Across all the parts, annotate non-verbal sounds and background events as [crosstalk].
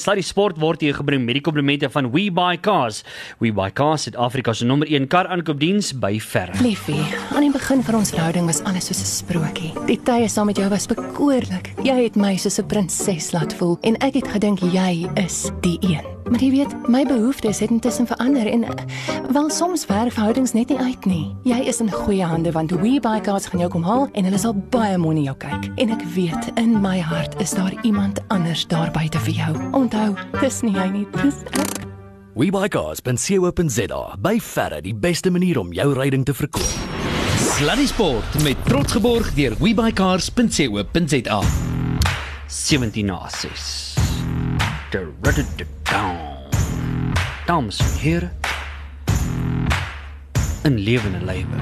Sluddy Sport word hier gebring met die komplimente van We Buy Cars. We Buy Cars het Afrika se nommer 1 kar aankoopdiens by verre. Liefie, aan die begin van ons verhouding was alles soos 'n sprokie. Die tye saam met jou was bekoorlik. Jy het my soos 'n prinses laat voel en ek het gedink jy is die een. Maar jy weet, my behoeftes het intussen verander en wel soms werk verhoudings net nie uit nie. Jy is in goeie hande want We Buy Cars gaan jou kom haal en hulle sal baie mooi na jou kyk. En ek weet in my hart is daar iemand anders daar buite vir jou. Onthou, dis nie hy nie, dis ek. WeBuyCars.co.za by verre die beste manier om jou ryding te verkoop. Sluddy Sport met trots geborg deur webuycars.co.za. 17 na 6. Down. Dames en here. 'n lewende lewe.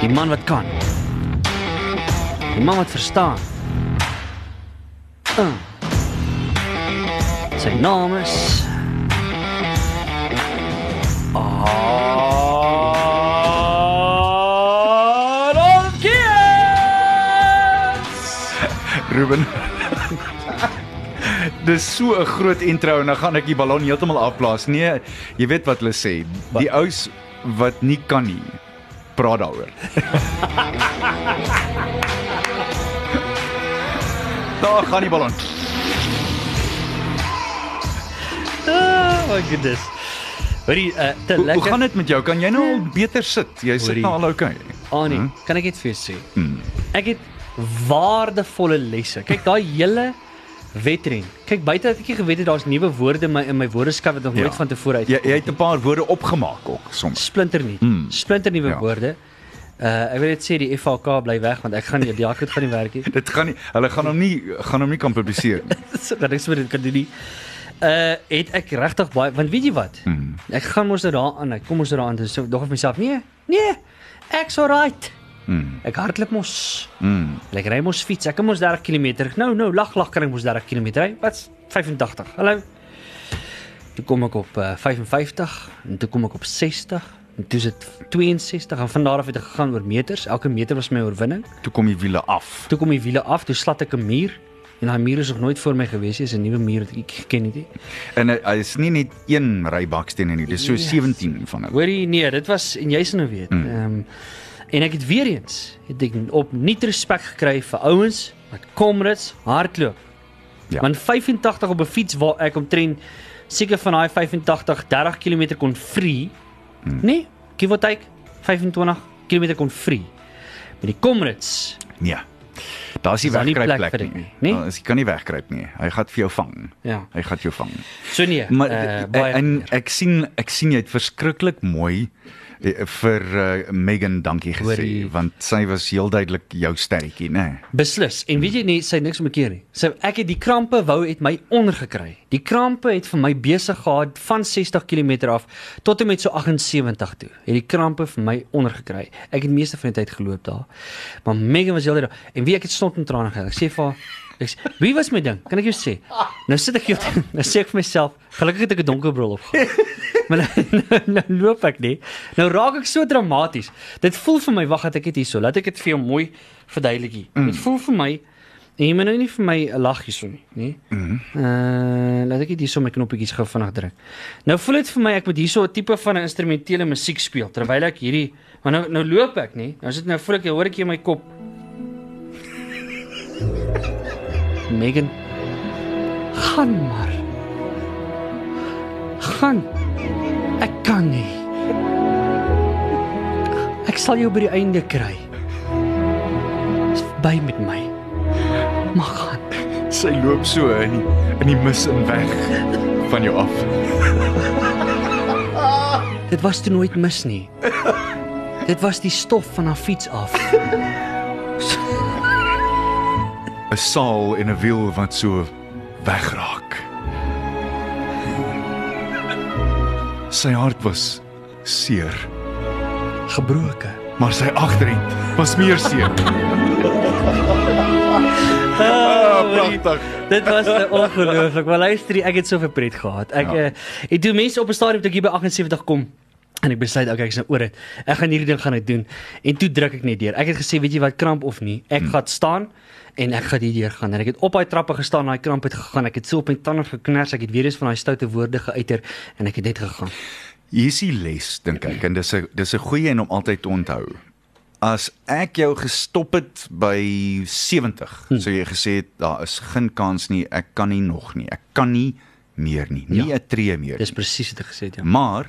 Die man wat kan. Die man wat verstaan. Uh. Sy naam is. Ruben. Dis so 'n groot intro en dan gaan ek die ballon heeltemal afblaas. Nee, jy weet wat hulle sê. Die ou's wat nie kan nie, praat daaroor. [laughs] Daar gaan die ballon. Oh my goodness. Hoorie, uh, te Hoe, lekker. hoe gaan dit met jou? Kan jy nou al beter sit? Jy sit nou al okay. Annie, Hm? kan ek net vir jou sê? Ek het waardevolle lesse. Kyk daai hele wedren. Kyk buite dat ek nie geweet het daar's nuwe woorde in my in my woordeskat wat nog nooit Ja. van tevore uit. Jy jy het 'n paar woorde opgemaak ook soms. splinter nie. Mm. Splinter nuwe Ja. woorde. Uh ek wil net sê die FHK bly weg want ek gaan nie die akkoord gaan nie werk nie. [laughs] Dit gaan nie hulle gaan hom nie gaan hom nie kan publiseer nie. [laughs] so dat ek so dit kan doen nie. Uh het ek regtig baie want weet jy wat? Mm. Ek gaan mos nou daaraan, ek kom mos nou daaraan, dis dog of myself, nee, nee. Ek's alright. Mm. Ek hardloop mos. Mm. Ek ry mos fiets. Ek kan mos 30 km. Nou, nou, lag lag kan ek mos 30 km ry. Wat's 85? Hallo. Toe kom ek op uh, 55 en toe kom ek op 60 en toe is dit 62 en van daar af het ek gegaan oor meters. Elke meter was my oorwinning. Toe kom die wiele af. Toe kom die wiele af, toe slat ek 'n muur en daai muur is nog nooit voor my gewees nie. Dis 'n nuwe muur wat ek nie het nie. En hy hy is nie net een ry bakstene nie, dis so Yes. 17 van hulle. Hoorie, nee, dit was en jy sal nou weet. Ehm um, en ek het weer eens het ek op nie respek gekry vir ouens wat komrits hardloop. Ja. Want 85 op 'n fiets waar ek omtrent seker van daai 85 30 km kon free. Hmm. Nee, give or take 25 km kon free. Met die komrits. Daar's nie Is daar nie wegkruip plek plek vir dit nie. nie? Daar is jy kan nie wegkruip nie. Hy gaan vir jou vang. Ja. Hy gaan jou vang. So nee, Maar uh, baie en ek sien ek sien jy het verskriklik mooi vir uh, Megan dankie gesê Hoorie. want sy was heel duidelik jou sterretjie, né? Nee. Beslis. En weet jy nie, sy niks omkeer nie. Sy ek het die krampe wou het my ondergekry. Die krampe het vir my besig gehad van 60 km af tot en met so 78 toe. Het die krampe vir my ondergekry. Ek het meeste van die tyd geloop daar. Maar Megan was heeltyd daar en wie ek het stond in trane gehad. Ek sê vir haar Ek sê, wie was my ding? Kan ek jou sê? Nou sit ek hier, [laughs] nou sê ek vir myself, gelukkig het ek 'n donker bril opgehad. [laughs] maar nou, nou, nou loop ek nie. Nou raak ek so dramaties. Dit voel vir my, wag, dat ek dit hierso, laat ek dit vir jou mooi verduidelik hier. Mm. Dit voel vir my en jy moet nou nie vir my 'n lag hierso nie, nê? Mm. Uh, laat ek dit hierso my knoppetjies gou vinnig druk. Nou voel dit vir my ek moet hierso 'n tipe van 'n instrumentele musiek speel terwyl ek hierdie maar nou nou loop ek, nê? Nou sit nou voel ek hoor ek hier in my kop. Megan gaan maar. Gaan. Ek kan nie. Ek sal jou by die einde kry. Dis by met my. Maar gaan. Sy loop so in die, in die mis en weg van jou af. Dit was toe nooit mis nie. Dit was die stof van haar fiets af. 'n Saal en 'n wiel wat so wegraak. Sy hart was seer, Gebroke. maar sy agterend was meer seer. Ah, Pragtig. Dit was uh, ongelooflik. Maar luister, ek het soveel pret gehad. Ek Ja. ja. uh, ek doen mense op 'n stadium toe ek hier by 78 kom en ek besluit okay, ek is nou oor dit. Ek gaan hierdie ding gaan ek doen. En toe druk ek net deur. Ek het gesê, weet jy wat, kramp of nie, ek hmm. gaan staan en ek gaan hierdeur gaan en ek het op daai trappe gestaan, daai kramp het gegaan. Ek het so op my tande geknars, ek het weer eens van daai stoute woorde geuiter en ek het net gegaan. Hier is die les dink ek en dis 'n dis 'n goeie een om altyd te onthou. As ek jou gestop het by 70, hm. sou jy gesê het daar is geen kans nie, ek kan nie nog nie. Ek kan nie meer nie, nie 'n Ja. tree meer. Dis presies wat ek gesê het, ja. Maar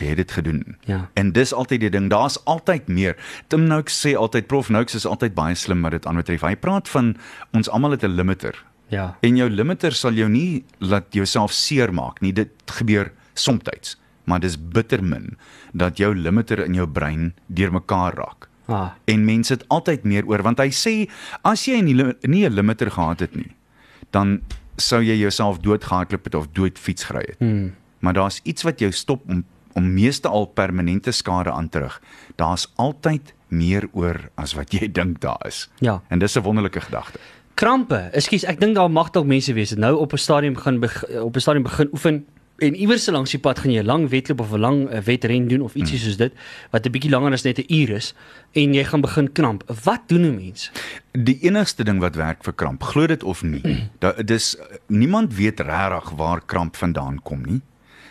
jy het dit gedoen. Ja. En dis altyd die ding, daar's altyd meer. Tim Noakes sê altyd Prof Noakes is altyd baie slim wat dit aanbetref. Hy praat van ons almal het 'n limiter. Ja. En jou limiter sal jou nie laat jouself seermaak nie. Dit gebeur soms, maar dis bitter min dat jou limiter in jou brein deurmekaar raak. Ah, En mense het altyd meer oor want hy sê as jy nie nie 'n limiter gehad het nie, dan sou jy jouself doodgehardloop het of dood fiets gery het. hmm. Maar daar's iets wat jou stop om om meeste al permanente skade aan te rig. Daar's altyd meer oor as wat jy [laughs] dink daar is. Ja. En dis 'n wonderlike gedagte. Krampe. Ekskuus, ek dink daar mag dalk mense wees wat nou op 'n stadium beg op 'n stadium begin oefen en iewers langs die pad gaan jy 'n lang wedloop of 'n lang uh, wedren doen of ietsie soos dit wat 'n bietjie langer as net 'n uur is en jy gaan begin kramp. Wat doen 'n mens? Die enigste ding wat werk vir kramp, glo dit of nie, [clears throat] da, dis niemand weet regtig waar kramp vandaan kom nie.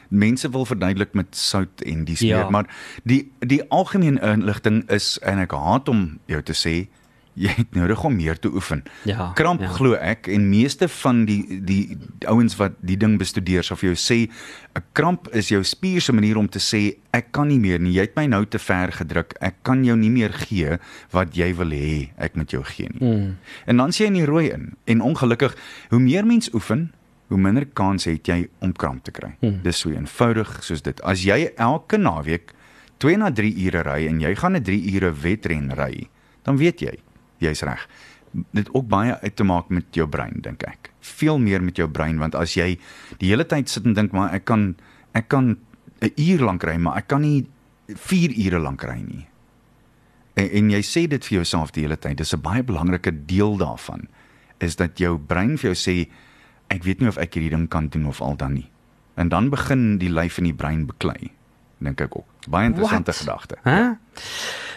Mense wil verduidelik met sout en dis Ja. meer, maar die die algemene inligting is en ek haat om jou te sê jy het nodig om meer te oefen. Ja, Kramp ja. glo ek en meeste van die die ouens wat die ding bestudeer sal vir jou sê 'n kramp is jou spier se manier om te sê ek kan nie meer nie. Jy het my nou te ver gedruk. Ek kan jou nie meer gee wat jy wil hê ek moet jou gee nie. Mm. En dan sien jy in die rooi in. En ongelukkig, hoe meer mens oefen, hoe minder kans het jy om kramp te kry. Hmm. Dis so eenvoudig soos dit. As jy elke naweek 2 na 3 ure ry en jy gaan 'n 3 ure wedren ry, dan weet jy, jy's reg. Dit ook baie uit te maak met jou brein dink ek. Veel meer met jou brein want as jy die hele tyd sit en dink maar ek kan ek kan 'n uur lank ry, maar ek kan nie 4 ure lank ry nie. En, en jy sê dit vir jouself die hele tyd. Dis 'n baie belangrike deel daarvan is dat jou brein vir jou sê ek weet nie of ek hierdie ding kan doen of al dan nie. En dan begin die lyf en die brein beklei, dink ek ook. Baie interessante gedagte. Hæ?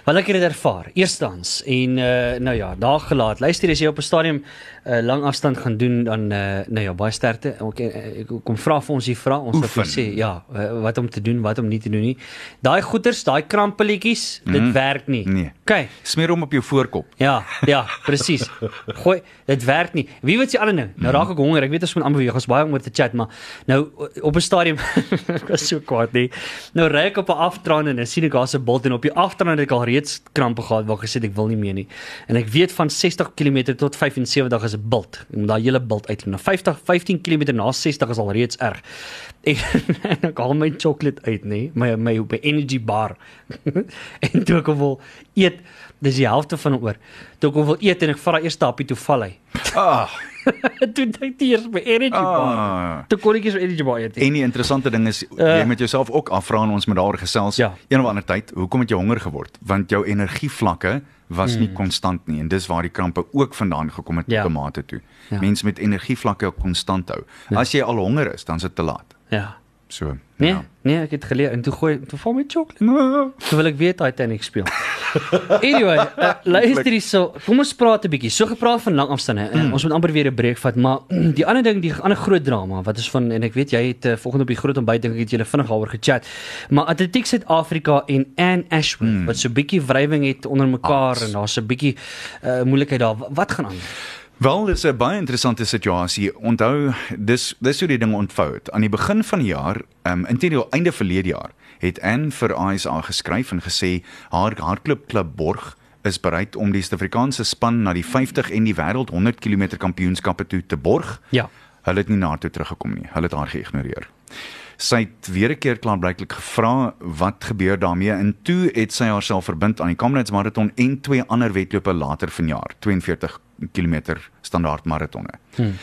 Wel ek het dit ervaar. Eerstens en uh, nou ja, daar gelaat. Luister as jy op 'n stadium 'n uh, lang afstand gaan doen dan uh, nou ja, baie sterkte. Ek, ek kom vra vir ons hier vra ons wat sê ja, uh, wat om te doen, wat om nie te doen nie. Daai goeters, daai krampelletjies, dit Mm. werk nie. Nee. OK. Smeer hom op jou voorkop. Ja, ja, presies. Gooi, dit werk nie. Wie weet die ander ding? Nou raak ek honger. Ek weet ons moet aanbeweeg. Ons is baie om oor te chat, maar nou op 'n stadium [laughs] ek was so kwaad nie. Nou ry ek op 'n afdraand en dan sien ek daar's 'n bult en op die afdraand het ek al reeds krampe gehad waar gesê ek wil nie meer nie. En ek weet van 60 km tot 75 is 'n bult. Ek moet daai hele bult uitloop. Na 50 15 km na 60 is al reeds erg. [laughs] En, en ek haal my chocolate uit, nê? My my my energy bar. [laughs] en toe ek wil eet, dis die helfte van hom oor. Toe ek hom wil eet en ek vat daai eerste happie toe val hy. Ah, [laughs] toe dink ek eers my energy bar. ah. Toe kon ek eers energy bar eet. En die interessante ding is Uh. jy moet jouself ook afvra en ons moet daaroor gesels Ja. een of ander tyd, hoekom het jy honger geword? Want jou energievlakke was Hmm. nie konstant nie en dis waar die krampe ook vandaan gekom het Ja. 'n mate toe. Ja. Mense met energievlakke konstant hou. As jy al honger is, dan is dit te laat. Ja. So. Nee, ja. nee, ek het geleer en toe gooi toe val my chocolate. Toe wil ek weer Titanic speel. [laughs] Anyway, uh, luister hierso. Kom ons praat 'n bietjie. So gepraat van lang afstande. Uh, Hmm. Ons moet amper weer 'n breek vat, maar [clears throat] die ander ding, die ander groot drama wat is van en ek weet jy het uh, volgende op die groot ontbyt dink ek het julle vinnig daaroor gechat. Maar Atletiek Suid-Afrika en Anne Ashworth Hmm. wat so 'n bietjie wrywing het onder mekaar Aks. en daar's 'n bietjie uh, moeilikheid daar. Wat gaan aan? Wel, dis 'n baie interessante situasie. Onthou, dis dis hoe die ding ontvou het. Aan die begin van die jaar, ehm um, intedeel einde verlede jaar, het Anne vir ISA geskryf en gesê haar hardloopklub Borg is bereid om die Suid-Afrikaanse span na die 50 en die wêreld 100 km kampioenskappe toe te borg. Ja. Hulle het nie na toe teruggekom nie. Hulle het haar geïgnoreer. Sy het weer 'n keer klaarblyklik gevra wat gebeur daarmee en toe het sy haarself verbind aan die Comrades Marathon en twee ander wedlope later vanjaar, 42 km standaard maratonne. Hmm.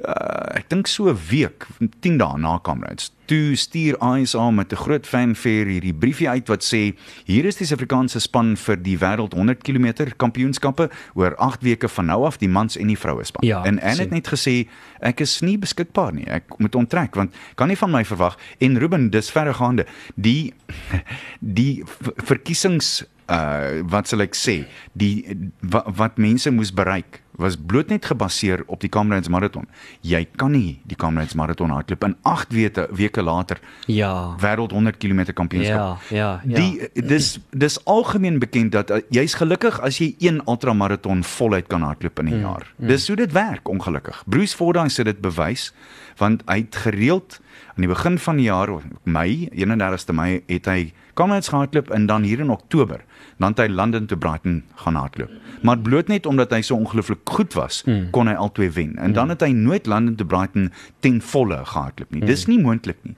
Uh, ek dink so 'n week, 10 dae na Comrades. Toe stuur ISA met 'n groot fanfare hierdie briefie uit wat sê hier is die Suid-Afrikaanse span vir die wêreld 100 km kampioenskappe oor 8 weke van nou af die mans en die vroue span. Ja, en sien. het net gesê ek is nie beskikbaar nie. Ek moet onttrek want kan nie van my verwag en Ruben dis verregaande. Die [laughs] die verkiesings uh wat sal ek sê die wa, wat mense moes bereik was bloot net gebaseer op die Comrades marathon. Jy kan nie die Comrades marathon hardloop in 8 weke weke later Ja. wêreld 100 km kampioenskap. Ja, ja, ja. Die dis dis algemeen bekend dat uh, jy's gelukkig as jy een ultramaraton voluit kan hardloop in 'n Mm, jaar. Dis hoe dit werk ongelukkig. Bruce Fordyce het dit bewys want hy het gereeld aan die begin van die jaar Mei, 31ste Mei het hy Comrades gehardloop en dan hier in Oktober dan het hy London to Brighton gaan hardloop. Maar bloot net omdat hy so ongelooflik goed was, Mm. kon hy albei wen. En dan het hy nooit London to Brighton ten volle gehardloop nie. Dis nie moontlik nie.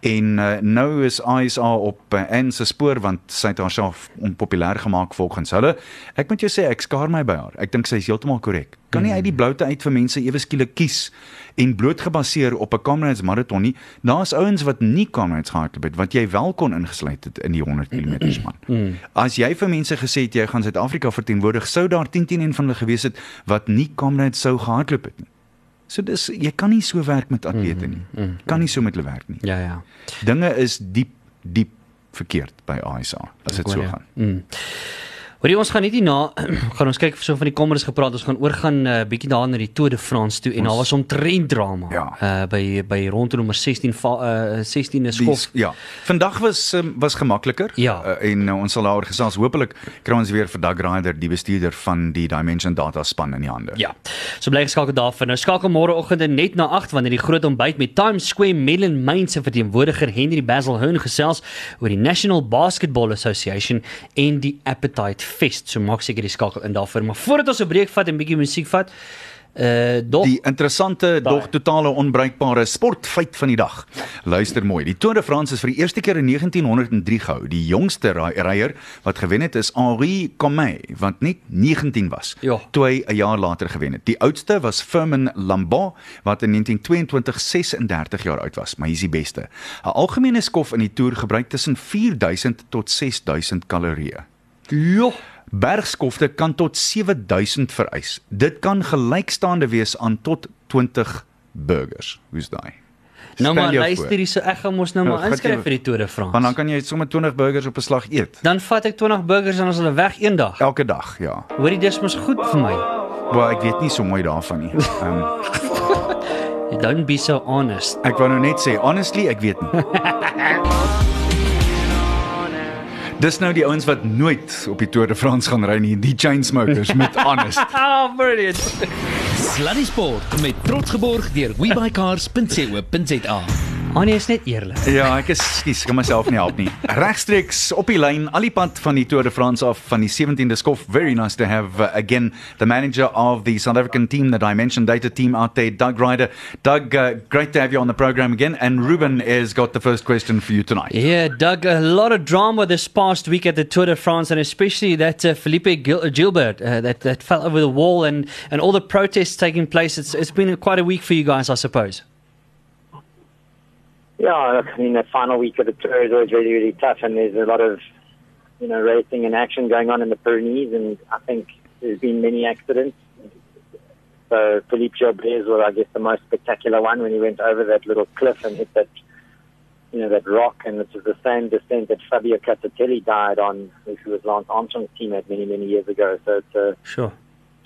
En uh, nou is ISA op uh, Anne se spoor want sy het haarself onpopulêr gemaak volgens hulle. Ek moet jou sê ek skaar my by haar. Ek dink sy is heeltemal korrek. Kan nie uit die bloute uit vir mense ewe skielik kies en bloot gebaseer op 'n Comrades marathon nie. Daar's ouens wat nie Comrades gehardloop het wat jy wel kon ingesluit het in die 100 km span. As jy vir mense gesê het jy gaan Suid-Afrika verteenwoordig, sou daar 10 teen 1 van hulle gewees het wat nie Comrades sou gehardloop het nie. So dis jy kan nie so werk met atlete nie. Kan nie so met hulle werk nie. Ja, ja. Dinge is diep diep verkeerd by ASA as dit so gaan. Mm. Hoorie ons gaan net hierna [clears throat] gaan ons kyk so van die kommers gepraat. Ons gaan oorgaan 'n uh, bietjie daar na die Tour de France toe en daar was omtrent drama. Ja. Uh by by rondte nommer 16 va- uh 16 is skof. Die- Ja. Vandag was um, was gemakliker Ja. uh, en uh, ons sal daaroor gesels. Hoopelik kry ons weer vir Doug Ryder, die bestuurder van die Dimension Data span in die hande. Ja. So bly geskakel daarvan. Nou skakel môreoggend net na 8 wanneer die groot ontbyt met Times Square Mellon Mines se verteenwoordiger Henry Basil Hearn gesels oor die National Basketball Association en die Appetite Fest. So maak seker die skakel in daarvoor. Maar voordat ons 'n breek vat en bietjie musiek vat, uh dog Die interessante dog totale onbruikbare sportfeit van die dag. Luister mooi. Die Tour de France is vir die eerste keer in 1903 gehou. Die jongste ry- ryer wat gewen het is Henri Comet wat net 19 was. Ja. Toe hy 'n jaar later gewen het. Die oudste was Firmin Lambot wat in 1922 36 jaar oud was, maar hy is die beste. 'n Algemene skof in die Tour gebruik tussen 4000 tot 6000 kalorieë. Jo. Bergskofte kan tot 7000 vereis. Dit kan gelykstaande wees aan tot 20 burgers. Hoe's daai? Nou maar luister hier so ek gaan mos nou Nou, maar inskryf jy- vir die Tour de France. Want dan kan jy sommer 20 burgers op 'n slag eet. dan vat ek 20 burgers en ons hulle weg eendag. Elke dag, ja. Hoorie dis mos goed vir my. Wel, ek weet nie so mooi daarvan nie. Um, [laughs] Don't be so honest. ek wou nou net sê, honestly, ek weet nie. [laughs] Dis nou die ouens wat nooit op die Tour de France gaan ry nie, die Chainsmokers met [laughs] honest. Oh, brilliant. Sluddy Sport met trots geborg deur Annie is net eerlik. Ja, ek is skus, kan myself nie help nie. [laughs] Regstreeks op die lyn, al die pad van die Tour de France af van die 17de skof. Very nice to have uh, again the manager of the South African team, the Dimension Data team out there, Doug Ryder. Doug, uh, great to have you on the program again. And Ruben has got the first question for you tonight. Yeah, Doug, a lot of drama this past week at the Tour de France, and especially that uh, Felipe Gil- uh, Gilbert uh, that that fell over the wall, and and all the protests taking place. It's it's been quite a week for you guys, I suppose. Yeah, I mean, the final week of the tour is always really, really tough, and there's a lot of, you know, racing and action going on in the Pyrenees, and I think there's been many accidents. So Philippe Gilbert was, I guess, the most spectacular one when he went over that little cliff and hit that, you know, that rock, and it was the same descent that Fabio Casatelli died on, who was Lance Armstrong's teammate many, many years ago. So it's a, Sure.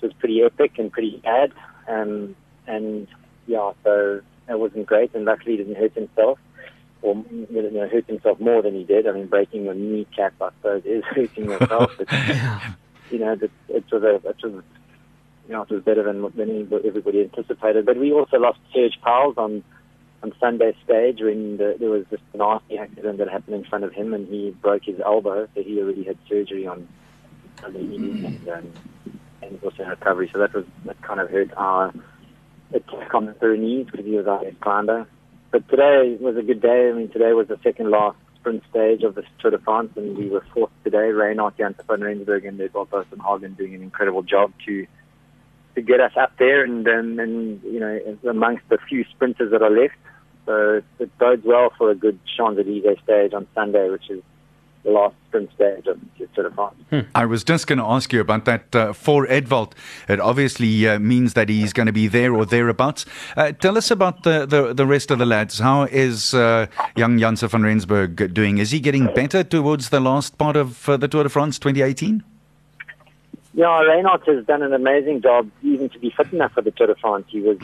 it was pretty epic and pretty bad. Um, and yeah, so that wasn't great. And luckily, he didn't hurt himself, or you know, hurt himself more than he did. I mean, breaking your kneecap, I suppose, is [laughs] hurting yourself. but, [laughs] you know, it, it was a, it was, you know, it was better than than everybody anticipated. But we also lost Serge Powell on on Sunday stage when the, there was this nasty accident that happened in front of him, and he broke his elbow. So he already had surgery on Sunday evening, and, um, and also in recovery. So that was that kind of hurt our attack on the Pyrenees because he was our best climber. But today was a good day. I mean, today was the second last sprint stage of the Tour de France, and we were fourth today. Reinhardt, Janssen van Rensburg, and Edward and Hagen doing an incredible job to to get us up there, and um, and you know amongst the few sprinters that are left. So it bodes well for a good Champs Elysees stage on Sunday, which is the last sprint stage of the Tour de France. I was just going to ask you about that uh, for Edvald. It obviously uh, means that he's going to be there or thereabouts. Uh, tell us about the, the, the rest of the lads. How is uh, young Janse van Rensburg doing? Is he getting better towards the last part of uh, the Tour de France 2018? Yeah, Reinhardt has done an amazing job even to be fit enough for the Tour de France. He was,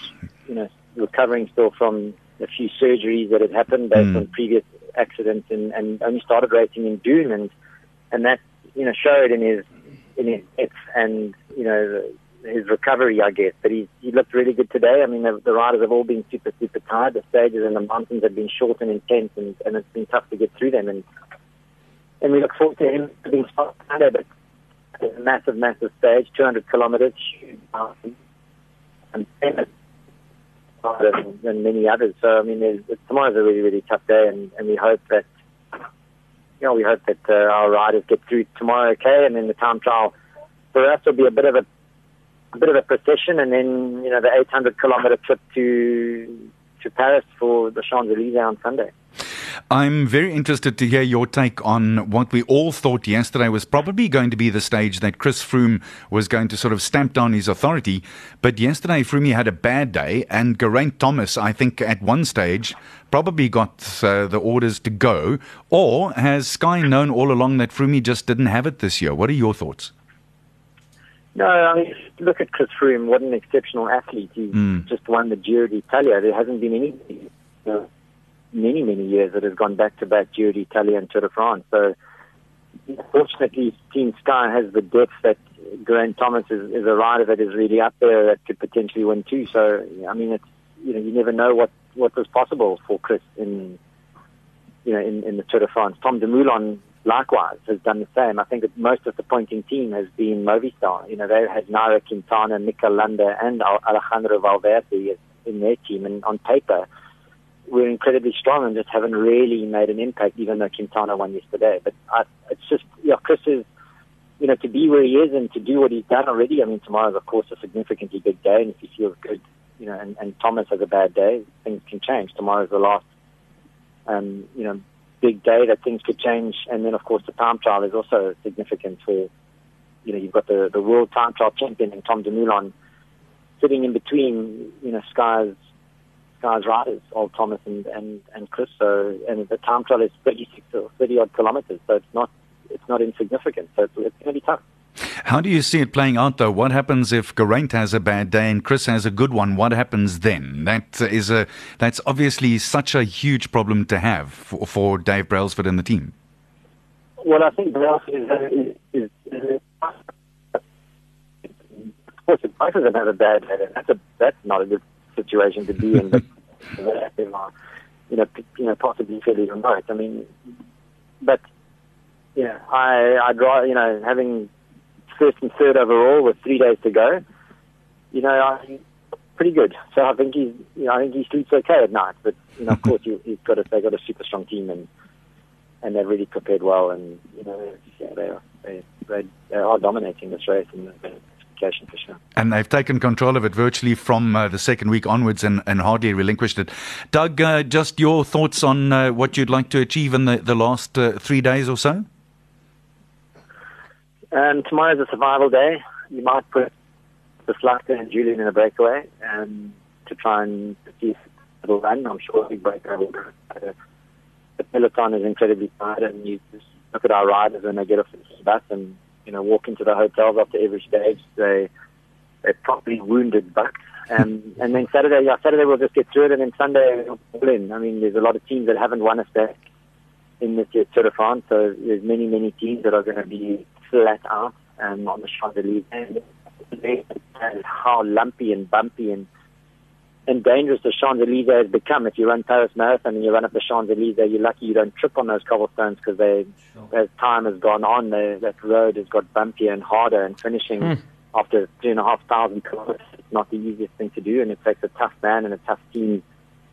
you know, recovering still from a few surgeries that had happened based Mm. on previous accidents and, and only started racing in June and and that, you know, showed in his in his and, you know, his recovery, I guess. But he he looked really good today. I mean, the, the riders have all been super, super tired. The stages and the mountains have been short and intense, and, and it's been tough to get through them. And and we look forward to him being spot Sunday, but it's a massive, massive stage, 200 kilometers, huge and famous than, than many others. So, I mean, tomorrow's a really, really tough day, and, and we hope that, you know, we hope that uh, our riders get through tomorrow okay, and then the time trial for us will be a bit of a, a bit of a procession, and then, you know, the 800 kilometer trip to to Paris for the Champs Elysees on Sunday. I'm very interested to hear your take on what we all thought yesterday was probably going to be the stage that Chris Froome was going to sort of stamp down his authority. But yesterday, Froome had a bad day, and Geraint Thomas, I think, at one stage probably got uh, the orders to go. Or has Sky known all along that Froome just didn't have it this year? What are your thoughts? No, I mean, look at Chris Froome. What an exceptional athlete. He Mm. just won the Giro d'Italia. There hasn't been any, know, many, many years that has gone back to back Giro d'Italia and Tour de France. So, fortunately, Team Sky has the depth that Geraint Thomas is, is a rider that is really up there that could potentially win too. So, I mean, it's you know, you never know what what was possible for Chris in you know in, in the Tour de France. Tom Dumoulin likewise has done the same. I think the most disappointing team has been Movistar. You know, they had Nairo Quintana, Mikel Landa, and Alejandro Valverde in their team, and on paper, we're incredibly strong and just haven't really made an impact, even though Quintana won yesterday. But I, it's just, yeah, Chris is, you know, to be where he is and to do what he's done already. I mean, tomorrow's, of course, a significantly big day, and if he feels good, you know, and, and Thomas has a bad day, things can change. Tomorrow's the last, um, you know, big day that things could change. And then, of course, the time trial is also significant for, you know, you've got the, the world time trial champion and Tom Dumoulin sitting in between, you know, Sky's Sky's riders, Old Thomas and, and, and Chris. So, and the time trial is 36 or 30 odd kilometers. So it's not, it's not insignificant. So it's, it's going to be tough. How do you see it playing out, though? What happens if Geraint has a bad day and Chris has a good one? What happens then? That is a that's obviously such a huge problem to have for, for Dave Brailsford and the team. Well, I think Brailsford is, is, is, is of course, if both of them have a bad day, then that's a that's not a good situation to be in. But [laughs] they are, uh, you know, you know, possibly fairly remote. I mean, but yeah, I I'd you know having first and third overall with three days to go. You know, I pretty good. So I think he's you know I think he sleeps okay at night. But you know, of course, you, he's got a they got a super strong team and and they're really prepared well, and you know, yeah, they are they, they, they are dominating this race in classification for sure. And they've taken control of it virtually from uh, the second week onwards and, and hardly relinquished it. Doug, uh, just your thoughts on uh, what you'd like to achieve in the, the last uh, three days or so? Um, tomorrow's a survival day. You might put the Slacker and Julian in a breakaway um, to try and see if it'll run. I'm sure the breakaway will. Uh, the peloton is incredibly tired, and you just look at our riders when they get off the bus and you know walk into the hotels after every stage. They they're properly wounded bucks. Um, [laughs] and then Saturday, yeah, Saturday we'll just get through it, and then Sunday we'll in. I mean, there's a lot of teams that haven't won a stage in this year's Tour de France, so there's many, many teams that are going to be flat out um, on the Champs Elysees. And how lumpy and bumpy and and dangerous the Champs Elysees has become. If you run Paris Marathon and you run up the Champs Elysees, you're lucky you don't trip on those cobblestones because they, as time has gone on, they, that road has got bumpier and harder. And finishing hmm. after three and a half thousand kilometers, it's not the easiest thing to do, and it takes a tough man and a tough team,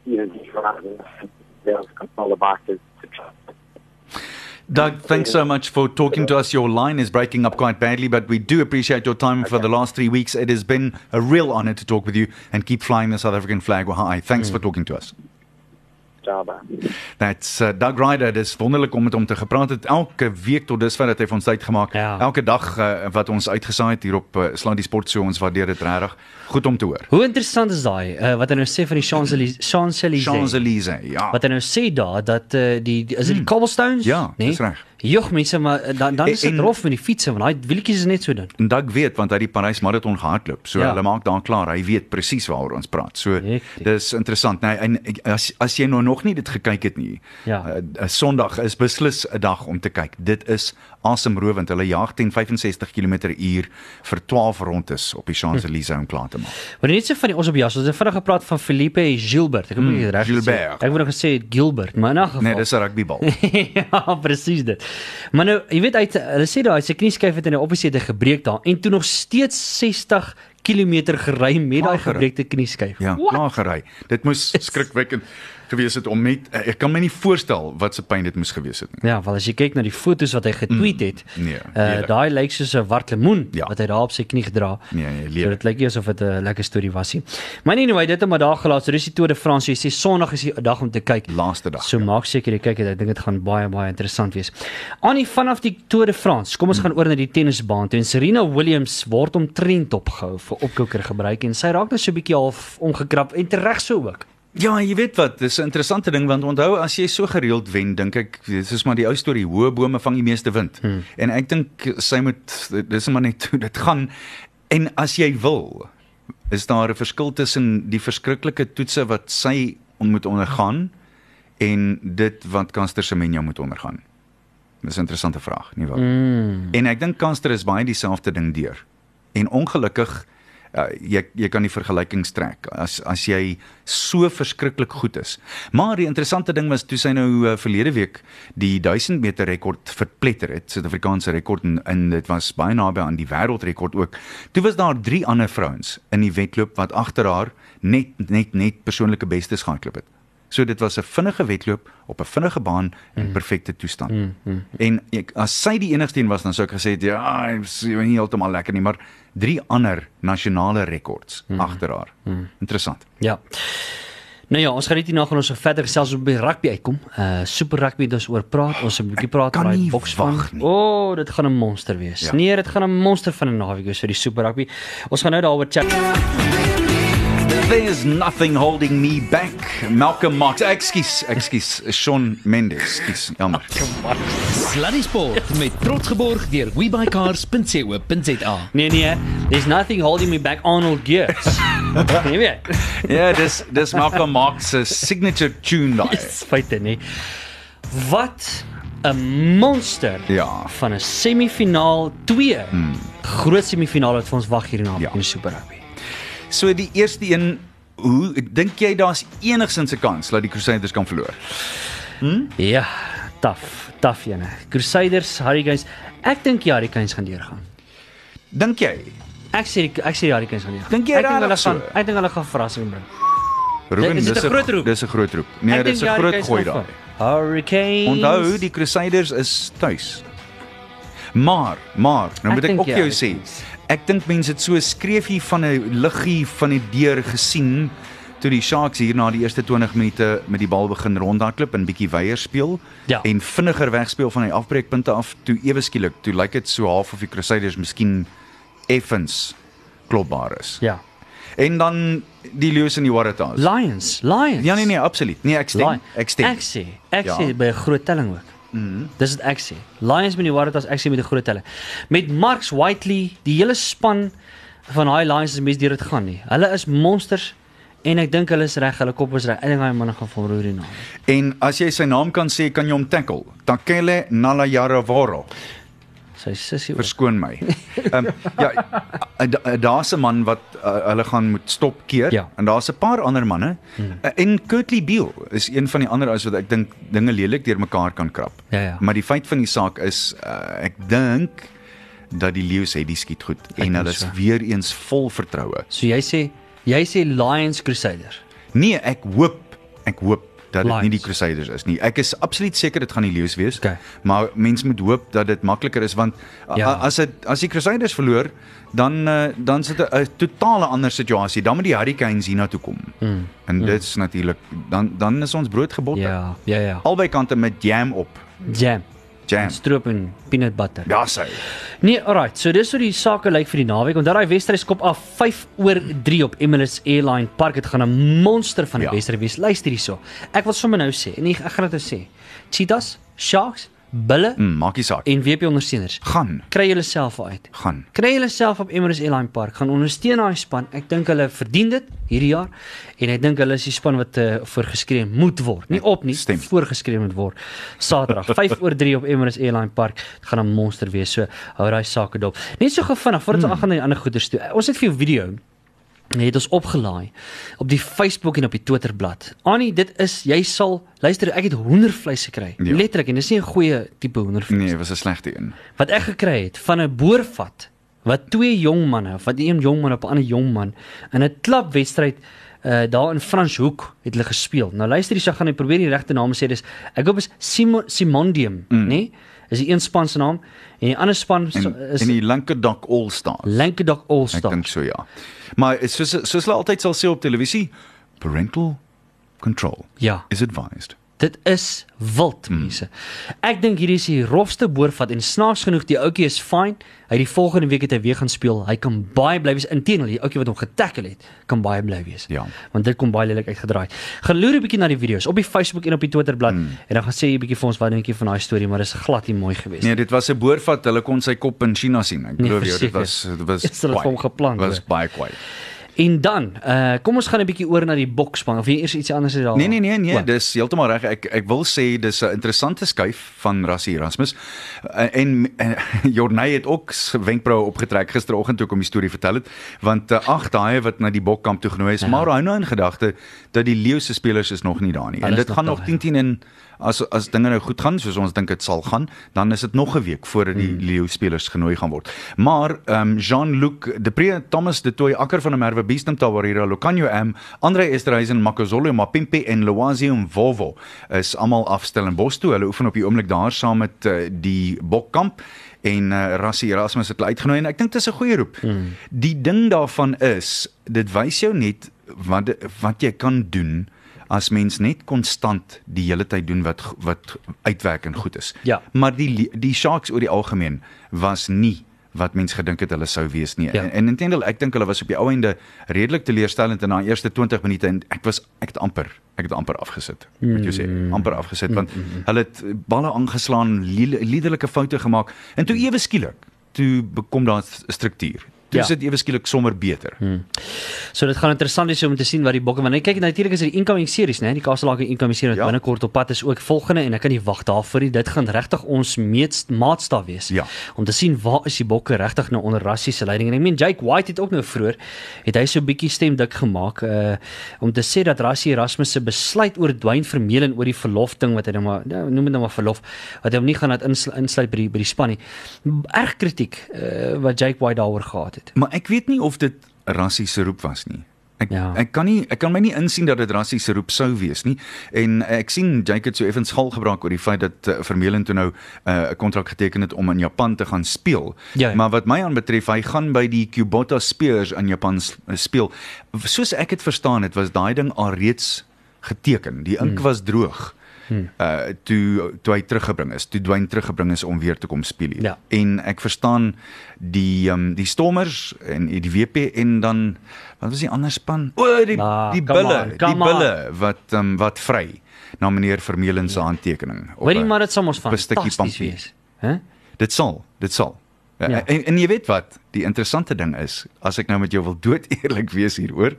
you know, to be able to control the bike to, to try. Doug, thanks so much for talking to us. Your line is breaking up quite badly, but we do appreciate your time for the last three weeks. It has been a real honor to talk with you and keep flying the South African flag high. Thanks hmm. for talking to us. Java. That's uh, Doug Ryder. Dis wonderlik om met hom te gepraat het elke week tot dusver dat hy vir ons tyd gemaak. Ja. Elke dag uh, wat ons uitgesaai het hier op uh, Slaan die Sport Show ons waardeer dit regtig. Goed om te hoor. Hoe interessant is daai uh, wat hy nou sê van die Champs-Élysées [clears throat] Champs-Élysées. Champs-Élysées. Ja. Wat hy nou sê daar dat uh, die, is dit die cobblestones, Ja, nee? dis reg. Jog mense maar eh, dan dan is dit rof met die fietsse want daai wieltjies is net so dun. En Doug weet want hy het die Parys marathon gehardloop. So Ja. hulle maak daar klaar. Hy weet presies waaroor ons praat. So Hektiek. dis interessant. Nee, en as as jy nou nog nie dit gekyk het nie. Ja. Uh, Sondag is beslis 'n dag om te kyk. Dit is asemrowend. Hulle jaag teen 65 km/h vir 12 rondes op die Champs-Élysées om klaar te maak. Maar net so van die ons op jas, ons het vinnig gepraat van Felipe Gilbert. Ek het nie reg gesê. Ek wou nog gesê Gilbert, maar in 'n geval. Nee, dis 'n rugbybal. [laughs] ja, presies dit. Maar nou, jy weet hy het- hulle sê daai sy knieskyf het in die opposite gebreek daar en toe nog steeds 60 km gery met daai gebreekte knieskyf. Ja, klaar gery. Dit moes skrikwekkend gewees het om net ek kan my nie voorstel wat se pyn dit moes gewees het nie. Ja, wel as jy kyk na die foto's wat hy getweet het, nee, uh, daai lyk soos 'n wart lemoen Ja. wat hy daar op sy knie gedra. Nee, nee, So dit lyk nie asof dit 'n lekker storie was nie. Maar anyway, dit het maar daar gelaat. So dis die Tour de France. Jy sê Sondag is die dag om te kyk. Laaste dag. So maak seker jy kyk dit. Ek dink dit gaan baie baie interessant wees. Annie vanaf die Tour de France. Kom ons gaan oor na die tennisbaan toe. En Serena Williams word omtrent opgehou vir opkoker gebruik en sy raak net so 'n bietjie half omgekrap en tereg so ook. Ja, jy weet wat, dis 'n interessante ding want onthou as jy so gereeld wen, dink ek dis is maar die ou storie, hoë bome vang die meeste wind. Hmm. En ek dink sy moet dis maar net [laughs] hoe dit gaan. En as jy wil, is daar 'n verskil tussen die verskriklike toetse wat sy moet ondergaan en dit wat Kanster Semenya moet ondergaan. Dis 'n interessante vraag, nie waar? Mm. En ek dink Kanster is baie dieselfde ding deur. En ongelukkig uh, jy jy kan die vergelykings trek as as jy so verskriklik goed is. Maar die interessante ding was toe sy nou uh, verlede week die 1000 meter rekord verpletter het, Suid-Afrikaanse rekord en, en dit was baie naby aan die wêreldrekord ook. Toe was daar drie ander vrouens in die wedloop wat agter haar net net net persoonlike bestes gehardloop het. So dit was 'n vinnige wedloop op 'n vinnige baan in perfekte toestand. Mm, mm. En ek, as sy die enigste een was dan sou ek gesê het ja, hy is nie heeltemal lekker nie, maar drie ander nasionale rekords mm. agter haar. Mm. Interessant. Ja. Nou ja, ons gaan net hierna gaan ons verder selfs op die rugby uitkom. Uh super rugby ons oor praat. Ons 'n bietjie praat oor die nie. O, oh, dit gaan 'n monster wees. Ja. Ja. Nee, dit gaan 'n monster van 'n naweek wees vir die super rugby. Ons gaan nou daaroor chat. There's nothing holding me back. Malcolm Marx. Ekskuus, ekskuus. Sean Mendes. Ekskuus. Jammer. Sluddy Sport met trots geborg deur webycars.co.za. Nee nee, there's nothing holding me back Arnold Gears. [laughs] nee weet. Ja, dis dis Malcolm Marx se signature tune daai. Dis feite nee. Wat 'n monster Ja. van 'n semifinaal 2. Hmm. Groot semifinaal wat vir ons wag hier in Ja. ja. super rugby. So die eerste een, hoe dink jy daar's enigsins 'n kans dat die Crusaders kan verloor? Ja, taaf, taaf ene. Crusaders, Hurricanes. Ek dink die Hurricanes gaan deurgaan. Dink jy? Ek sê ek sê die Hurricanes gaan deurgaan. Dink jy ek dink hulle so? gaan ek dink hulle gaan verrassing bring. Ruben, Is dit 'n groot roep? Dis 'n groot roep. Nee, dis 'n groot gooi daai. Hurricanes. Onthou, die Crusaders is tuis. Maar, maar, nou Ek moet ek ook jou sê. Ek dink mense het so 'n skreefie van 'n liggie van die deur gesien toe die Sharks hier na die eerste 20 minute met die bal begin rondhardloop en bietjie weier speel Ja. en vinniger wegspeel van die afbreekpunte af toe ewe skielik toe lyk dit so half of die Crusaders miskien effens klopbaar is. Ja. En dan die Lions en die Waratahs. Lions, Lions. Ja nee nee, absoluut. Nee, ek stem. Lion- Ek stem. Ek sê, ek Ja. sê by 'n groot telling ook. Mhm. Dis wat ek sê. Lions met die Waratahs, ek sê met 'n groot telling. Met Marks Whiteley, die hele span van daai Lions is mens deur dit gaan nie. Hulle is monsters en ek dink hulle is reg, hulle kop is reg. Ek dink daai manne gaan volroer die naam. En as jy sy naam kan sê, kan jy hom tackle. Takele Nalayaravoro. Sy sussie. ook. Verskoon my. Ehm um, ja, uh, da- daar's 'n man wat uh, hulle gaan moet stop keer Ja. en daar's 'n paar ander manne. Hmm. Uh, en Kurtley Beale is een van die ander ouens wat ek dink dinge lelik deurmekaar kan krap. Ja, ja. Maar die feit van die saak is uh, ek dink dat die Lions het die skiet goed en hulle is so. weer eens vol vertroue. So jy sê jy sê Lions Crusaders. Nee, ek hoop, ek hoop dat dit nie die Crusaders is nie. Ek is absoluut seker dit gaan die Lions wees. Okay. Maar mens moet hoop dat dit makliker is want Ja. as dit as die Crusaders verloor, dan uh, dan sit 'n 'n totale ander situasie. Dan moet die Hurricanes hiernatoe kom. Mm. En mm. dit's natuurlik dan dan is ons brood gebot. Ja, ja, ja. Albei kante met jam op. Jam. Jam. Stroop en peanut butter. Ja, sy. Nee, alright. So dis hoe die sake lyk vir die naweek. Onthou daai wedstryd skop af 5 oor 3 op Emirates Airline Park. Dit gaan 'n monster van 'n Ja. wedstryd wees. Luister hierso. Ek wil sommer nou sê en ek ek gaan dit nou sê. Cheetahs, Sharks, bulle Mm, maak nie saak. en WP ondersteuners. Gaan, Kry julle self uit. gaan. Kry julle self op Emirates Airline Park, gaan ondersteun daai span. Ek dink hulle verdien dit hierdie jaar en ek dink hulle is die span wat uh, voorgeskreeu moet word. Nie op nie, Stem. voorgeskreeu moet word. Saterdag [laughs] 5 oor 3 op Emirates Airline Park. Dit gaan 'n monster wees. So hou daai sake dop. Net so gou vinnig voordat ons aangaan na die ander goeders toe. Ons het vir jou video het ons opgelaai op die Facebook en op die Twitterblad. Annie, dit is jy sal luister, ek het hoendervleis gekry. Ja. Letterlik en dis nie 'n goeie tipe hoendervleis Nee, was 'n slegte een. wat ek gekry het van 'n boorvat wat twee jong manne, wat een jong man op 'n ander jong man in 'n klapwedstryd uh daar in Franshoek het hulle gespeel. Nou luister sy gaan net probeer die regte naam sê. Dis ek hoop is Simon Simondium, mm. nê? Nee? Is die een span se naam en die ander span En, is en die Lankedok All Stars. Lankedok All Ek Stars. dink so ja. Maar soos soos hulle altyd sal sê op televisie, parental control Ja. is advised. Dit is wild mense. Ek dink hierdie is die rofste boorvat en snaaks genoeg die ouetjie is fine. Hy die volgende week het hy weer gaan speel. Hy kan baie bly wees. Inteendeel, die ouetjie wat hom getackle het, kan baie bly wees. Ja. Want dit kom baie lelik uitgedraai. Gaan loer 'n bietjie na die video's op die Facebook en op die Twitterblad mm. en dan gaan sê jy bietjie vir ons wat dink jy van daai storie, maar dit is glad nie mooi geweest. Nee, dit was 'n boorvat. Hulle kon sy kop in China sien. Ek Nee, glo jy dit verseker. was dit was [laughs] hulle vir hom geplan, Was baie kwaai. En dan, uh kom ons gaan 'n bietjie oor na die bokspan of jy eers iets anders is daar. Nee nee nee nee, O, dis heeltemal reg. Ek ek wil sê dis 'n interessante skuif van Rassie Erasmus. Uh, en uh, [laughs] Jorney het ook wenkbroue opgetrek gisteroggend toe ek hom die storie vertel het, want uh, ag daai wat na die bokkamp toe genooi is, ja. maar hou nou in gedagte dat die Leeu se spelers is nog nie daar nie. Hulle En is dit gaan nog 10-10 en as as dinge nou goed gaan soos ons dink dit sal gaan, dan is dit nog 'n week voordat die hmm. Leeu spelers genooi gaan word. Maar ehm um, Jean-Luc Depree, Thomas De Tooy, Akker van der Merwe, Beestem Tawarira, Lokanyo M, Andre Esterhuizen, Makazole Mapimpe en Loazi Mvovo is almal afstel in Bos toe. Hulle oefen op die oomblik daar saam met uh, die Bokkamp en uh, Rassie Erasmus het hulle uitgenooi en ek dink dit is 'n goeie roep. Hmm. Die ding daarvan is, dit wys jou net wat wat jy kan doen as mens net konstant die hele tyd doen wat wat uitwerk en goed is. Ja. Maar die die Sharks oor die algemeen was nie wat mens gedink het hulle sou wees nie. Ja. En, en intendeel ek dink hulle was op die ou einde redelik teleurstellend in daai eerste 20 minute en ek was ek het amper ek het amper afgesit. Moet jy sê, amper afgesit want hulle het balle aangeslaan, liderlike foute gemaak en toe ewe skielik toe bekom daar 'n struktuur. Toe Ja. is dit ewe skielik sommer beter. So dit gaan interessant wees om te sien wat die bokke want jy kyk natuurlik is dit die incoming series nê die Kaapstadse incoming series wat Ja. binnekort op pad is ook volgende en ek kan nie wag daarvoor nie dit gaan regtig ons meets maatstaf wees Ja. om te sien waar is die bokke regtig nou onder Rassie se leiding en ek meen Jake White het ook nou vroeër het hy so 'n bietjie stem dik gemaak uh om te sê dat Rassie Erasmus se besluit oor Dwayne Vermeulen oor die verlof ding wat hy nou maar nou, noem dit nou maar verlof wat hy hom nie gaan laat inslu- insluit by die by die span nie erg kritiek uh, wat Jake White daaroor gehad het Maar ek weet nie of dit Rassie se roep was nie. Ek Ja. ek kan nie ek kan my nie insien dat dit Rassie se roep sou wees nie. En ek sien het so effens gal gebruik oor die feit dat uh, Vermeulen toe nou uh, 'n uh, kontrak geteken het om in Japan te gaan speel. Ja, ja. Maar wat my aanbetref, hy gaan by die Kubota Spears in Japan s- speel. Soos ek dit verstaan het, was daai ding alreeds geteken. Die ink hmm. was droog. Hmm. Uh toe toe hy teruggebring is, toe Dwayne teruggebring is om weer te kom speel hier. Ja. En ek verstaan die ehm um, die Stormers en die WP en dan wat was die ander span? O, die Ah, die bulle, on, die bulle wat ehm um, wat vry na meneer Vermeulen se handtekening. Hoorie maar dit sal ons op 'n stukkie fantasties wees. Hè? Dit sal, dit sal. Ja. Ja. En, en jy weet wat, die interessante ding is, as ek nou met jou wil dood [laughs] eerlik wees hieroor,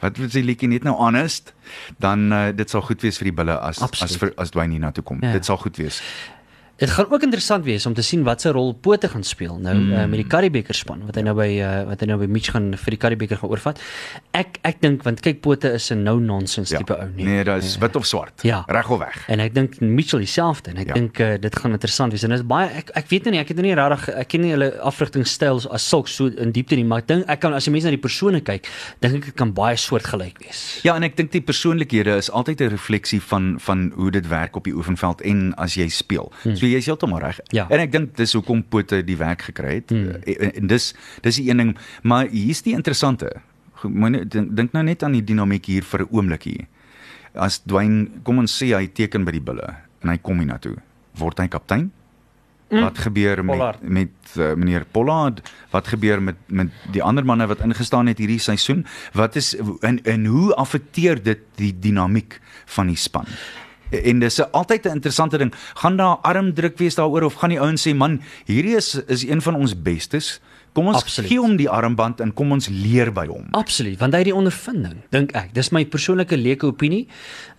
wat wil jy liedjie net nou honest, dan uh, dit sal goed wees vir die bulle as Absoluut. as vir, as Dwayne hiernatoe kom. Ja. Dit sal goed wees. Dit gaan ook interessant wees om te sien wat se rol Pote gaan speel nou mm. uh, met die Karibeker span wat hy nou by uh, wat hy nou by Mitch gaan vir die Karibeker gaan oorvat. Ek ek dink want kyk Pote is 'n no nonsense tipe ou nie. Nee, dit is wit of swart. Ja. Reg of weg. En ek dink Mitchell dieselfde en ek Ja. ja. dink uh, dit gaan interessant wees en dit is baie ek ek weet nou nie ek het nou nie regtig ek ken nie hulle afrigtingstyls as sulks so in diepte nie maar ek dink ek kan as jy mense na die persone kyk dink ek dit kan baie soortgelyk wees. Ja, en ek dink die persoonlikhede is altyd 'n refleksie van van hoe dit werk op die oefenveld en as jy speel. Hmm. So jy's heeltemal reg. Ja. En ek dink dis hoekom Pote die werk gekry het. Hmm. En, en dis dis die een ding, maar hier's die interessante. Moenie dink dink nou net aan die dinamiek hier vir 'n oombliekie. As Dwayne, kom ons sê hy teken by die bulle en hy kom hiernatoe, word hy kaptein? Mm. Wat gebeur met Pollard. met uh, meneer Pollard? Wat gebeur met met die ander manne wat ingestaan het hierdie seisoen? Wat is en en hoe affekteer dit die dinamiek van die span? En dis 'n altyd 'n interessante ding. Gaan daar armdruk wees daaroor of gaan die ouens sê man, hierdie is is een van ons bestes. Kom ons Absoluut. gee hom die armband en kom ons leer by hom. Absoluut, want hy het die ondervinding, dink ek. Dis my persoonlike leuke opinie.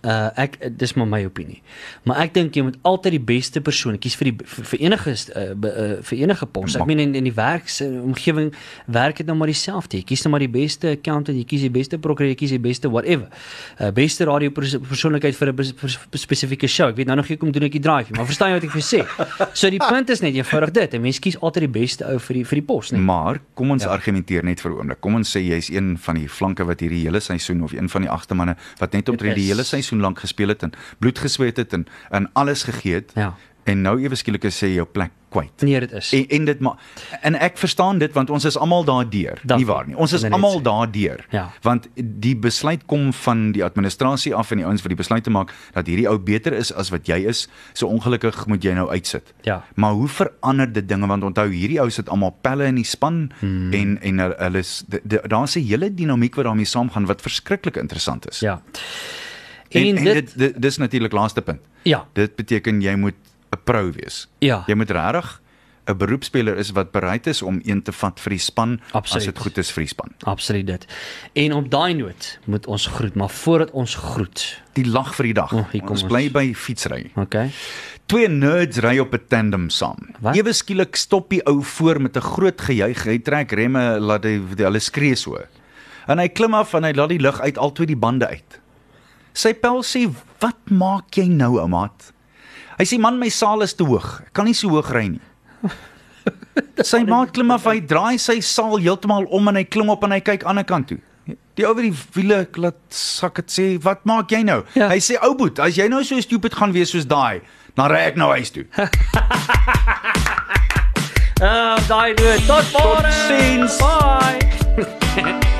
Uh ek dis maar my opinie. Maar ek dink jy moet altyd die beste persoon kies vir die vir, vir enige uh, be- uh, vir enige pos. Ek meen in in die werksomgewing werk dit nou maar dieselfde. Jy kies nou maar die beste accountant, jy kies die beste prokureur, jy kies die beste whatever. Uh beste radio pers persoonlikheid vir 'n spesifieke show. Ek weet nou nog nie kom doen ek die drive nie, maar verstaan jy wat ek vir sê? So die punt is net eenvoudig dit. 'n Mens kies altyd die beste ou vir die vir die pos, nee. Maar kom ons Ja. argumenteer net vir 'n oomblik. Kom ons sê jy's een van die flanke wat hierdie hele seisoen of een van die agste manne wat net omtrent die hele seisoen lank gespeel het en bloed gesweet het en en alles gegee het. Ja. En nou ewe skielik is jy jou plek kwyt. Nee, dit is. En en dit maar en ek verstaan dit want ons is almal daardeur. Nie waar nie. Ons is almal daardeur. Ja. Want die besluit kom van die administrasie af en die ouens wat die besluit te maak dat hierdie ou beter is as wat jy is. So ongelukkig moet jy nou uitsit. Ja. Maar hoe verander dit dinge want onthou hierdie ou sit almal pelle in die span hmm. en en hulle is daar's 'n hele dinamiek wat daarmee saamgaan wat verskriklik interessant is. Ja. En, en dit, dit dis natuurlik laaste punt. ja, Dit beteken jy moet pro wees. Ja. Jy moet regtig 'n beroepspeler is wat bereid is om een te vat vir die span Absoluut. as dit goed is vir die span. absoluut dit. En op daai noot moet ons groet, maar voordat ons groet, Die lag vir die dag. Oh, ons ons. bly by fietsry. okay? Twee nerds ry op 'n tandem saam. Wat? Ewe skielik stop die ou voor met 'n groot gejuig. Hy trek remme laat hy die- hulle skree so. En hy klim af en hy laat die lug uit albei die bande uit. Sy pel sê, "Wat maak jy nou, ou maat?" Hy sê, "Man, my saal is te hoog. Ek kan nie so hoog ry nie." [laughs] sy maat klim af, hy draai sy saal heeltemal om en hy klim op en hy kyk aan die kant toe. Die ou wat die wiele laat sak het sê, "Wat maak jy nou?" Ja. Hy sê, "Ou boet, as jy nou so stupid gaan wees soos daai, dan ry ek nou huis toe." [laughs] Ah, daai noot. Tot môre. Totsiens. Bye. [laughs]